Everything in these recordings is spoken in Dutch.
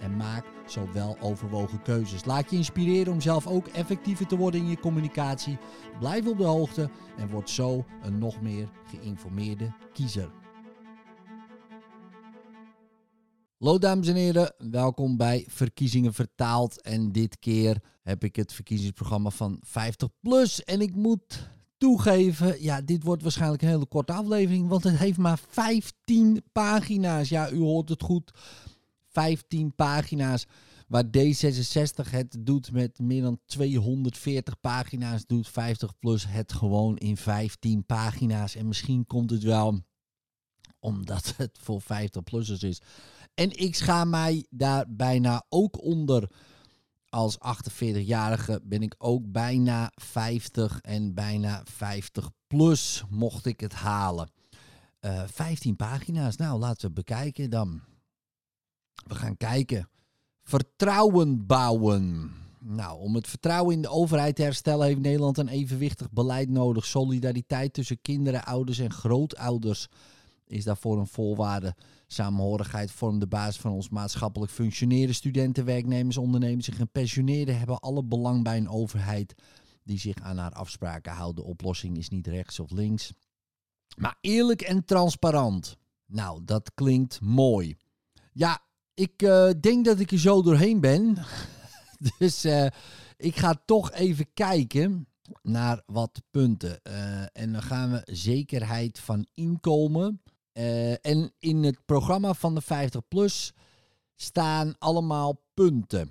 en maak zo wel overwogen keuzes. Laat je inspireren om zelf ook effectiever te worden in je communicatie. Blijf op de hoogte en word zo een nog meer geïnformeerde kiezer. Hallo dames en heren, welkom bij Verkiezingen Vertaald. En dit keer heb ik het verkiezingsprogramma van 50 plus. En ik moet toegeven, ja, dit wordt waarschijnlijk een hele korte aflevering, want het heeft maar 15 pagina's. Ja, u hoort het goed. 15 pagina's. Waar D66 het doet met meer dan 240 pagina's, doet 50 plus het gewoon in 15 pagina's. En misschien komt het wel omdat het voor 50-plussers is. En ik schaam mij daar bijna ook onder. Als 48-jarige ben ik ook bijna 50 en bijna 50 plus mocht ik het halen. Uh, eh, 15 pagina's, nou laten we bekijken dan. We gaan kijken. Vertrouwen bouwen. Nou, om het vertrouwen in de overheid te herstellen heeft Nederland een evenwichtig beleid nodig. Solidariteit tussen kinderen, ouders en grootouders is daarvoor een voorwaarde. Samenhorigheid vormt de basis van ons maatschappelijk functioneren. Studenten, werknemers, ondernemers en gepensioneerden hebben alle belang bij een overheid die zich aan haar afspraken houdt. De oplossing is niet rechts of links, maar eerlijk en transparant. Nou, dat klinkt mooi. Ja, ik uh, denk dat ik er zo doorheen ben. dus uh, ik ga toch even kijken naar wat punten. Uh, en dan gaan we zekerheid van inkomen. en in het programma van de 50 plus staan allemaal punten.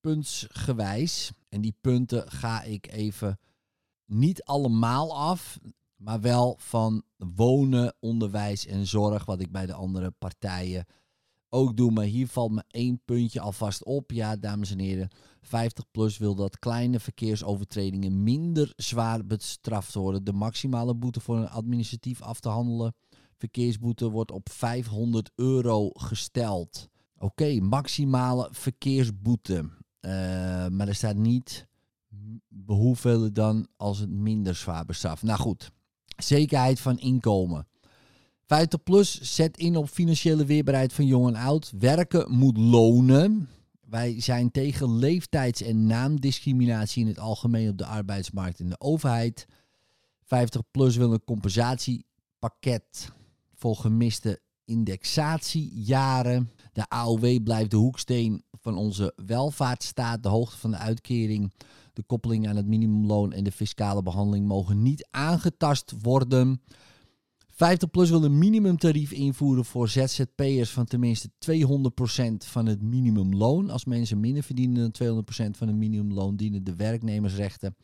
Puntsgewijs. En die punten ga ik even niet allemaal af. Maar wel van wonen, onderwijs en zorg. Wat ik bij de andere partijen ook doen. Maar hier valt me één puntje alvast op. Ja, dames en heren, 50 plus wil dat kleine verkeersovertredingen minder zwaar bestraft worden. De maximale boete voor een administratief af te handelen verkeersboete wordt op 500 euro gesteld. Oké, maximale verkeersboete. Uh, maar er staat niet hoeveel dan als het minder zwaar bestraft. Nou goed, zekerheid van inkomen. 50 plus zet in op financiële weerbaarheid van jong en oud. Werken moet lonen. Wij zijn tegen leeftijds- en naamdiscriminatie in het algemeen op de arbeidsmarkt en de overheid. 50 plus wil een compensatiepakket voor gemiste indexatiejaren. De AOW blijft de hoeksteen van onze welvaartsstaat. De hoogte van de uitkering, de koppeling aan het minimumloon en de fiscale behandeling mogen niet aangetast worden. 50PLUS wil een minimumtarief invoeren voor ZZP'ers van tenminste 200% van het minimumloon. Als mensen minder verdienen dan 200% van het minimumloon, dienen de werknemersrechten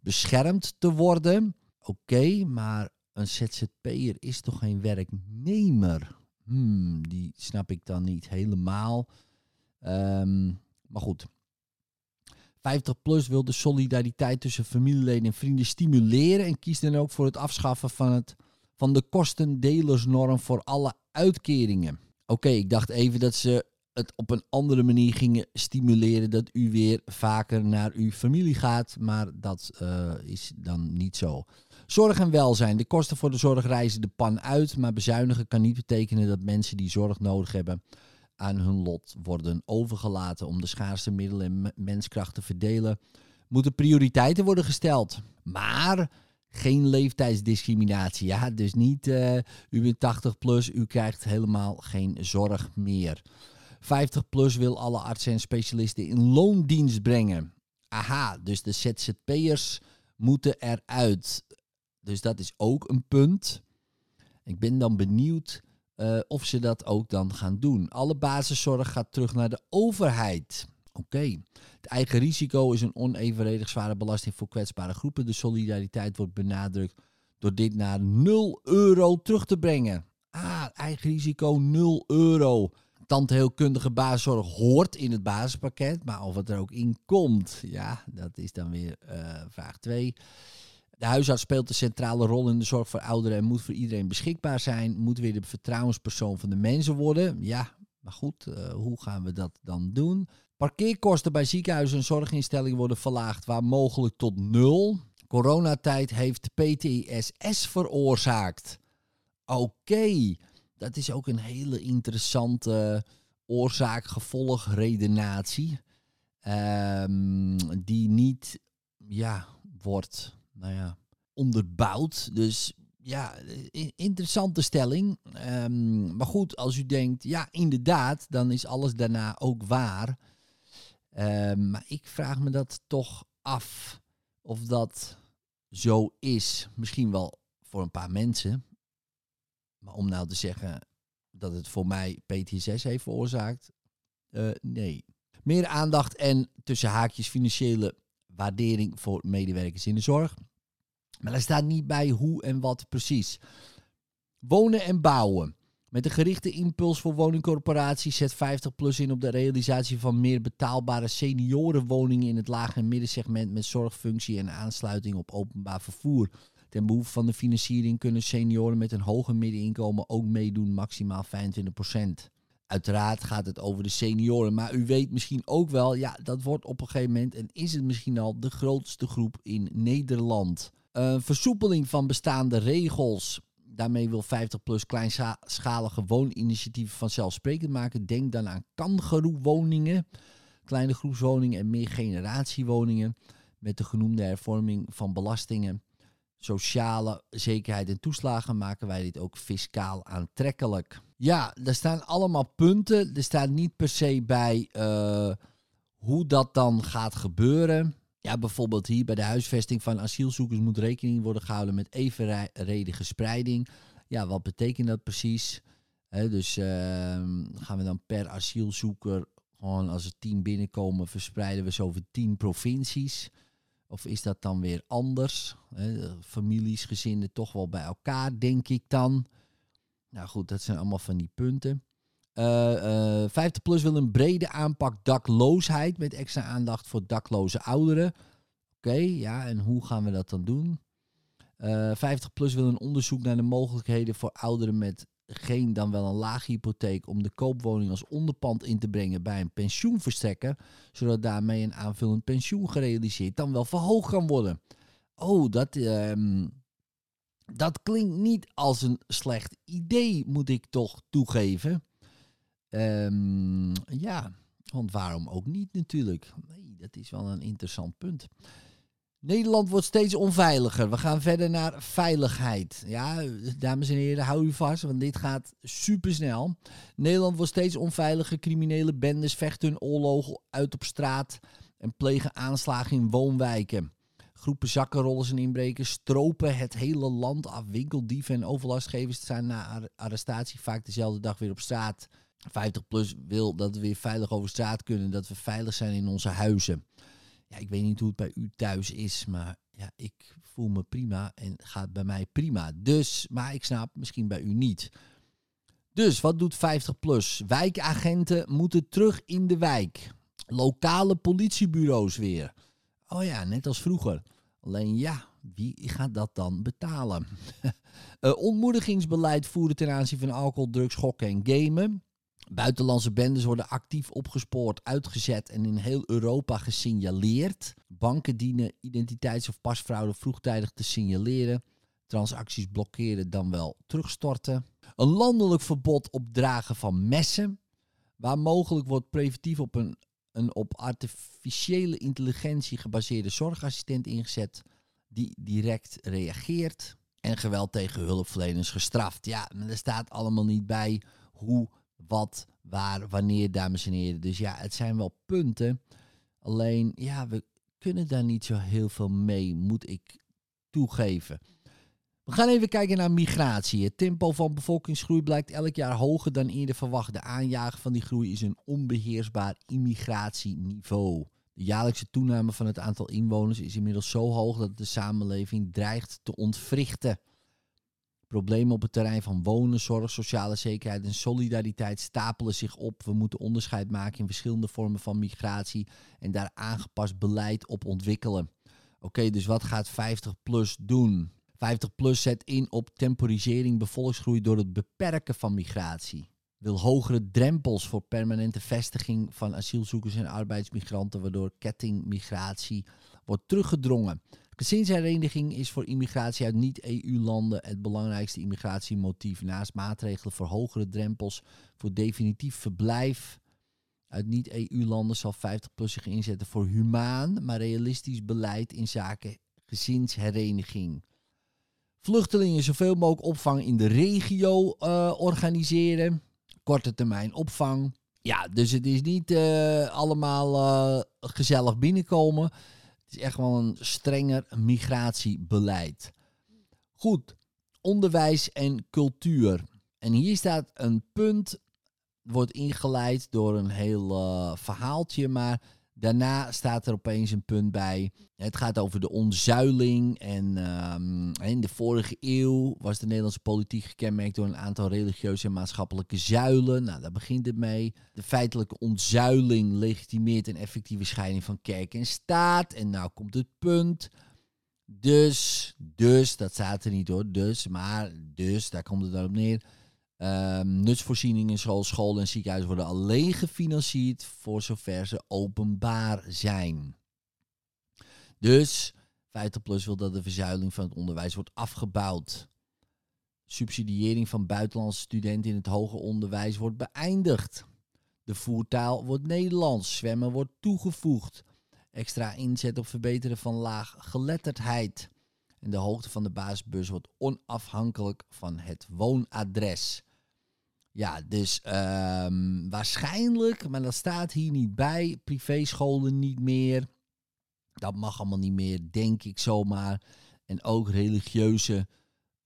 beschermd te worden. Oké, maar een ZZP'er is toch geen werknemer? Hmm, die snap ik dan niet helemaal. Um, maar goed. 50PLUS wil de solidariteit tussen familieleden en vrienden stimuleren en kiest dan ook voor het afschaffen van het van de kostendelersnorm voor alle uitkeringen. Oké, ik dacht even dat ze het op een andere manier gingen stimuleren dat u weer vaker naar uw familie gaat, maar dat uh, is dan niet zo. Zorg en welzijn. De kosten voor de zorg reizen de pan uit, maar bezuinigen kan niet betekenen dat mensen die zorg nodig hebben aan hun lot worden overgelaten. Om de schaarste middelen en menskracht te verdelen, moeten prioriteiten worden gesteld. Maar geen leeftijdsdiscriminatie. Ja, dus niet uh, u bent 80 plus, u krijgt helemaal geen zorg meer. 50 plus wil alle artsen en specialisten in loondienst brengen. Aha, dus de ZZP'ers moeten eruit. Dus dat is ook een punt. Ik ben dan benieuwd uh, of ze dat ook dan gaan doen. Alle basiszorg gaat terug naar de overheid. Oké. Het eigen risico is een onevenredig zware belasting voor kwetsbare groepen. De solidariteit wordt benadrukt door dit naar 0 euro terug te brengen. Ah, eigen risico 0 euro. Tandheelkundige basiszorg hoort in het basispakket, maar of het er ook in komt, ja, dat is dan weer uh, vraag 2. De huisarts speelt een centrale rol in de zorg voor ouderen en moet voor iedereen beschikbaar zijn. Moet weer de vertrouwenspersoon van de mensen worden. Ja, maar goed, uh, hoe gaan we dat dan doen? Parkeerkosten bij ziekenhuizen en zorginstellingen worden verlaagd, waar mogelijk tot nul. Coronatijd heeft PTSS veroorzaakt. Oké, dat is ook een hele interessante oorzaak-gevolg-redenatie. Um, die niet ja, wordt nou ja, onderbouwd. Dus ja, interessante stelling. Um, maar goed, als u denkt, ja, inderdaad, dan is alles daarna ook waar. Um, maar ik vraag me dat toch af of dat zo is. Misschien wel voor een paar mensen. Maar om nou te zeggen dat het voor mij PTSS heeft veroorzaakt, uh, nee. Meer aandacht en tussen haakjes financiële waardering voor medewerkers in de zorg. Maar er staat niet bij hoe en wat precies. Wonen en bouwen. Met een gerichte impuls voor woningcorporaties zet 50PLUS in op de realisatie van meer betaalbare seniorenwoningen in het lage en middensegment met zorgfunctie en aansluiting op openbaar vervoer. Ten behoeve van de financiering kunnen senioren met een hoger middeninkomen ook meedoen, maximaal 25%. Uiteraard gaat het over de senioren, maar u weet misschien ook wel, ja, dat wordt op een gegeven moment en is het misschien al de grootste groep in Nederland. Uh, versoepeling van bestaande regels. Daarmee wil 50PLUS kleinschalige wooninitiatieven vanzelfsprekend maken. Denk dan aan kangeroe-woningen, kleine groepswoningen en meer generatiewoningen. Met de genoemde hervorming van belastingen, sociale zekerheid en toeslagen maken wij dit ook fiscaal aantrekkelijk. Ja, er staan allemaal punten. Er staat niet per se bij uh, hoe dat dan gaat gebeuren. Ja, bijvoorbeeld hier bij de huisvesting van asielzoekers moet rekening worden gehouden met evenredige spreiding. Ja, wat betekent dat precies? dus uh, gaan we dan per asielzoeker, gewoon als er tien binnenkomen, verspreiden we ze over tien provincies? Of is dat dan weer anders? families, gezinnen toch wel bij elkaar, denk ik dan. Nou goed, dat zijn allemaal van die punten. Uh, uh, 50 plus wil een brede aanpak dakloosheid met extra aandacht voor dakloze ouderen. Oké, ja, en hoe gaan we dat dan doen? Uh, 50 plus wil een onderzoek naar de mogelijkheden voor ouderen met geen dan wel een lage hypotheek om de koopwoning als onderpand in te brengen bij een pensioenverstrekker, zodat daarmee een aanvullend pensioen gerealiseerd dan wel verhoogd kan worden. Oh, dat, ehm, dat klinkt niet als een slecht idee, moet ik toch toegeven. Um, ja, want waarom ook niet natuurlijk? Nee, dat is wel een interessant punt. Nederland wordt steeds onveiliger. We gaan verder naar veiligheid. Ja, dames en heren, hou u vast, want dit gaat supersnel. Nederland wordt steeds onveiliger. Criminele bendes vechten hun oorlogen uit op straat en plegen aanslagen in woonwijken. Groepen zakkenrollers en inbrekers stropen het hele land af. Winkeldieven en overlastgevers zijn na arrestatie vaak dezelfde dag weer op straat. 50 plus wil dat we weer veilig over straat kunnen, dat we veilig zijn in onze huizen. Ja, ik weet niet hoe het bij u thuis is, maar ja, ik voel me prima en gaat bij mij prima. Dus, maar ik snap misschien bij u niet. Dus wat doet 50 plus? Wijkagenten moeten terug in de wijk. Lokale politiebureaus weer. Oh ja, net als vroeger. Alleen ja, wie gaat dat dan betalen? uh, ontmoedigingsbeleid voeren ten aanzien van alcohol, drugs, gokken en gamen. Buitenlandse bendes worden actief opgespoord, uitgezet en in heel Europa gesignaleerd. Banken dienen identiteits- of pasfraude vroegtijdig te signaleren. Transacties blokkeren dan wel terugstorten. Een landelijk verbod op dragen van messen. Waar mogelijk wordt preventief op een, een op artificiële intelligentie gebaseerde zorgassistent ingezet die direct reageert. En geweld tegen hulpverleners gestraft. Ja, er staat allemaal niet bij hoe wat, waar, wanneer, dames en heren. Dus ja, het zijn wel punten. Alleen, ja, we kunnen daar niet zo heel veel mee, moet ik toegeven. We gaan even kijken naar migratie. Het tempo van bevolkingsgroei blijkt elk jaar hoger dan eerder verwacht. De aanjager van die groei is een onbeheersbaar immigratieniveau. De jaarlijkse toename van het aantal inwoners is inmiddels zo hoog dat de samenleving dreigt te ontwrichten. Problemen op het terrein van wonen, zorg, sociale zekerheid en solidariteit stapelen zich op. We moeten onderscheid maken in verschillende vormen van migratie en daar aangepast beleid op ontwikkelen. Oké, dus wat gaat 50PLUS doen? 50PLUS zet in op temporisering bevolkingsgroei door het beperken van migratie. Wil hogere drempels voor permanente vestiging van asielzoekers en arbeidsmigranten, waardoor kettingmigratie wordt teruggedrongen. Gezinshereniging is voor immigratie uit niet-EU-landen het belangrijkste immigratiemotief. Naast maatregelen voor hogere drempels voor definitief verblijf uit niet-EU-landen zal 50PLUS zich inzetten voor humaan, maar realistisch beleid in zaken gezinshereniging. Vluchtelingen zoveel mogelijk opvang in de regio uh, organiseren. Korte termijn opvang. Ja, dus het is niet uh, allemaal uh, gezellig binnenkomen. Het is echt wel een strenger migratiebeleid. Goed, onderwijs en cultuur. En hier staat een punt wordt ingeleid door een heel uh, verhaaltje, maar daarna staat er opeens een punt bij. Het gaat over de onzuiling en um, in de vorige eeuw was de Nederlandse politiek gekenmerkt door een aantal religieuze en maatschappelijke zuilen. Nou, daar begint het mee. De feitelijke ontzuiling legitimeert een effectieve scheiding van kerk en staat. En nou komt het punt. Dus, dus, dat staat er niet hoor, dus, maar dus, daar komt het dan op neer Um, nutsvoorzieningen zoals scholen en ziekenhuizen worden alleen gefinancierd voor zover ze openbaar zijn. Dus 50PLUS wil dat de verzuiling van het onderwijs wordt afgebouwd. Subsidiëring van buitenlandse studenten in het hoger onderwijs wordt beëindigd. De voertaal wordt Nederlands. Zwemmen wordt toegevoegd. Extra inzet op verbeteren van laaggeletterdheid. En de hoogte van de basisbus wordt onafhankelijk van het woonadres. Ja, dus um, waarschijnlijk, maar dat staat hier niet bij, privéscholen niet meer. Dat mag allemaal niet meer, denk ik zomaar. En ook religieuze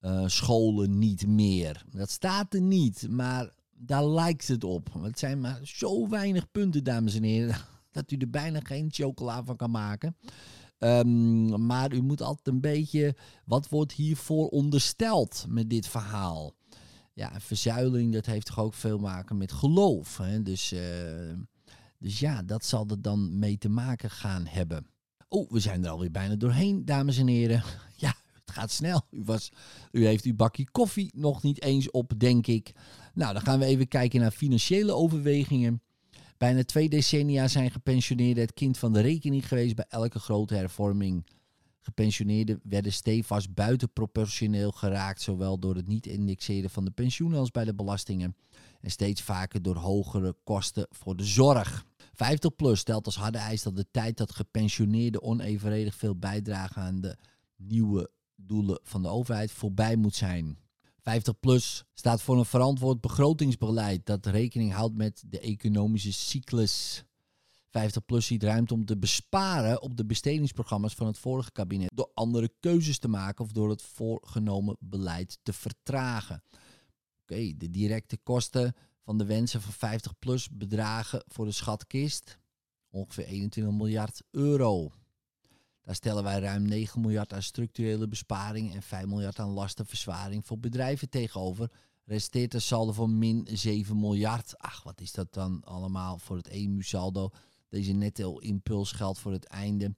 uh, scholen niet meer. Dat staat er niet, maar daar lijkt het op. Het zijn maar zo weinig punten, dames en heren, dat u er bijna geen chocola van kan maken. Um, maar u moet altijd een beetje, wat wordt hiervoor ondersteld met dit verhaal? Ja, verzuiling, dat heeft toch ook veel maken met geloof. Hè? Dus, uh, dus ja, dat zal er dan mee te maken gaan hebben. Oh, we zijn er alweer bijna doorheen, dames en heren. Ja, het gaat snel. U, was, u heeft uw bakje koffie nog niet eens op, denk ik. Nou, dan gaan we even kijken naar financiële overwegingen. Bijna twee decennia zijn gepensioneerden het kind van de rekening geweest bij elke grote hervorming. Gepensioneerden werden stevast buitenproportioneel geraakt, zowel door het niet indexeren van de pensioenen als bij de belastingen. En steeds vaker door hogere kosten voor de zorg. 50PLUS stelt als harde eis dat de tijd dat gepensioneerden onevenredig veel bijdragen aan de nieuwe doelen van de overheid voorbij moet zijn. 50PLUS staat voor een verantwoord begrotingsbeleid dat rekening houdt met de economische cyclus. 50PLUS ziet ruimte om te besparen op de bestedingsprogramma's van het vorige kabinet. Door andere keuzes te maken of door het voorgenomen beleid te vertragen. Oké, de directe kosten van de wensen van 50PLUS bedragen voor de schatkist ongeveer 21 miljard euro. Daar stellen wij ruim 9 miljard aan structurele besparingen en 5 miljard aan lastenverzwaring voor bedrijven tegenover. Resteert een saldo van min 7 miljard. Ach, wat is dat dan allemaal voor het EMU-saldo? Deze netto impuls geldt voor het einde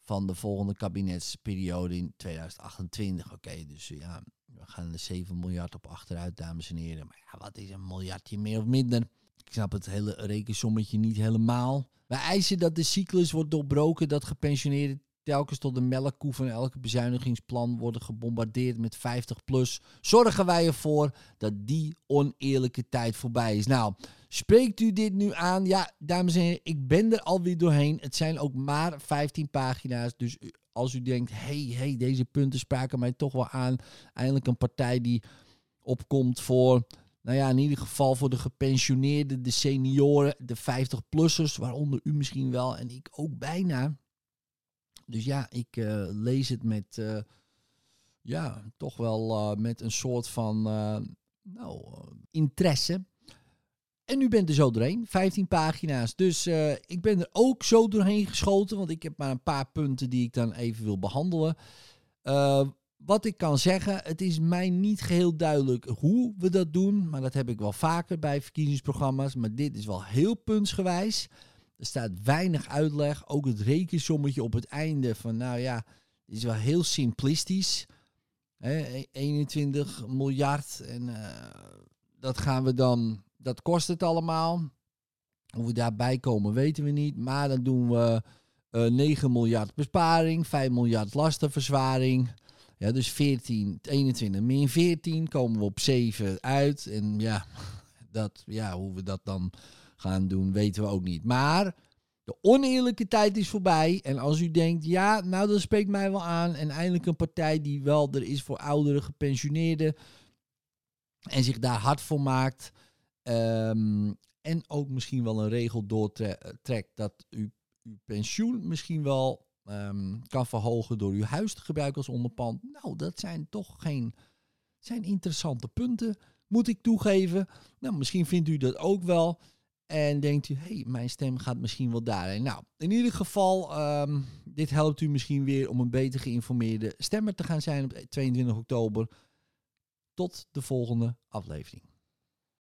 van de volgende kabinetsperiode in 2028. Oké, dus ja, we gaan er 7 miljard op achteruit, dames en heren. Maar ja, wat is een miljardje meer of minder? Ik snap het hele rekensommetje niet helemaal. Wij eisen dat de cyclus wordt doorbroken, dat gepensioneerden telkens tot de melkkoe van elke bezuinigingsplan worden gebombardeerd met 50 plus. Zorgen wij ervoor dat die oneerlijke tijd voorbij is. Nou, spreekt u dit nu aan? Ja, dames en heren, ik ben er alweer doorheen. Het zijn ook maar 15 pagina's. Dus als u denkt, hey, hey, deze punten spraken mij toch wel aan. Eindelijk een partij die opkomt voor nou ja, in ieder geval voor de gepensioneerden, de senioren, de 50-plussers, waaronder u misschien wel en ik ook bijna. Dus ja, ik uh, lees het met, uh, ja, toch wel uh, met een soort van, nou, interesse. En nu bent er zo doorheen, 15 pagina's. Dus ik ben er ook zo doorheen geschoten, want ik heb maar een paar punten die ik dan even wil behandelen. wat ik kan zeggen, het is mij niet geheel duidelijk hoe we dat doen, maar dat heb ik wel vaker bij verkiezingsprogramma's. Maar dit is wel heel puntsgewijs. Er staat weinig uitleg. Ook het rekensommetje op het einde van, nou ja, is wel heel simplistisch. Hè, 21 e- miljard en uh, dat gaan we dan, dat kost het allemaal. Hoe we daarbij komen weten we niet. Maar dan doen we uh, eh, 9 miljard besparing, 5 miljard lastenverzwaring. Ja, dus 14, 21 min 14 komen we op 7 uit. En ja, dat, ja, hoe we dat dan gaan doen, weten we ook niet. Maar de oneerlijke tijd is voorbij. En als u denkt, ja, nou dat spreekt mij wel aan. En eindelijk een partij die wel er is voor oudere gepensioneerden. En zich daar hard voor maakt. Um, en ook misschien wel een regel doortrekt dat u uw pensioen misschien wel um, kan verhogen door uw huis te gebruiken als onderpand. Nou, dat zijn toch geen zijn interessante punten, moet ik toegeven. Nou, misschien vindt u dat ook wel. En denkt u, hé, hey, mijn stem gaat misschien wel daarheen. Nou, in ieder geval, um, dit helpt u misschien weer om een beter geïnformeerde stemmer te gaan zijn op 22 oktober. Tot de volgende aflevering.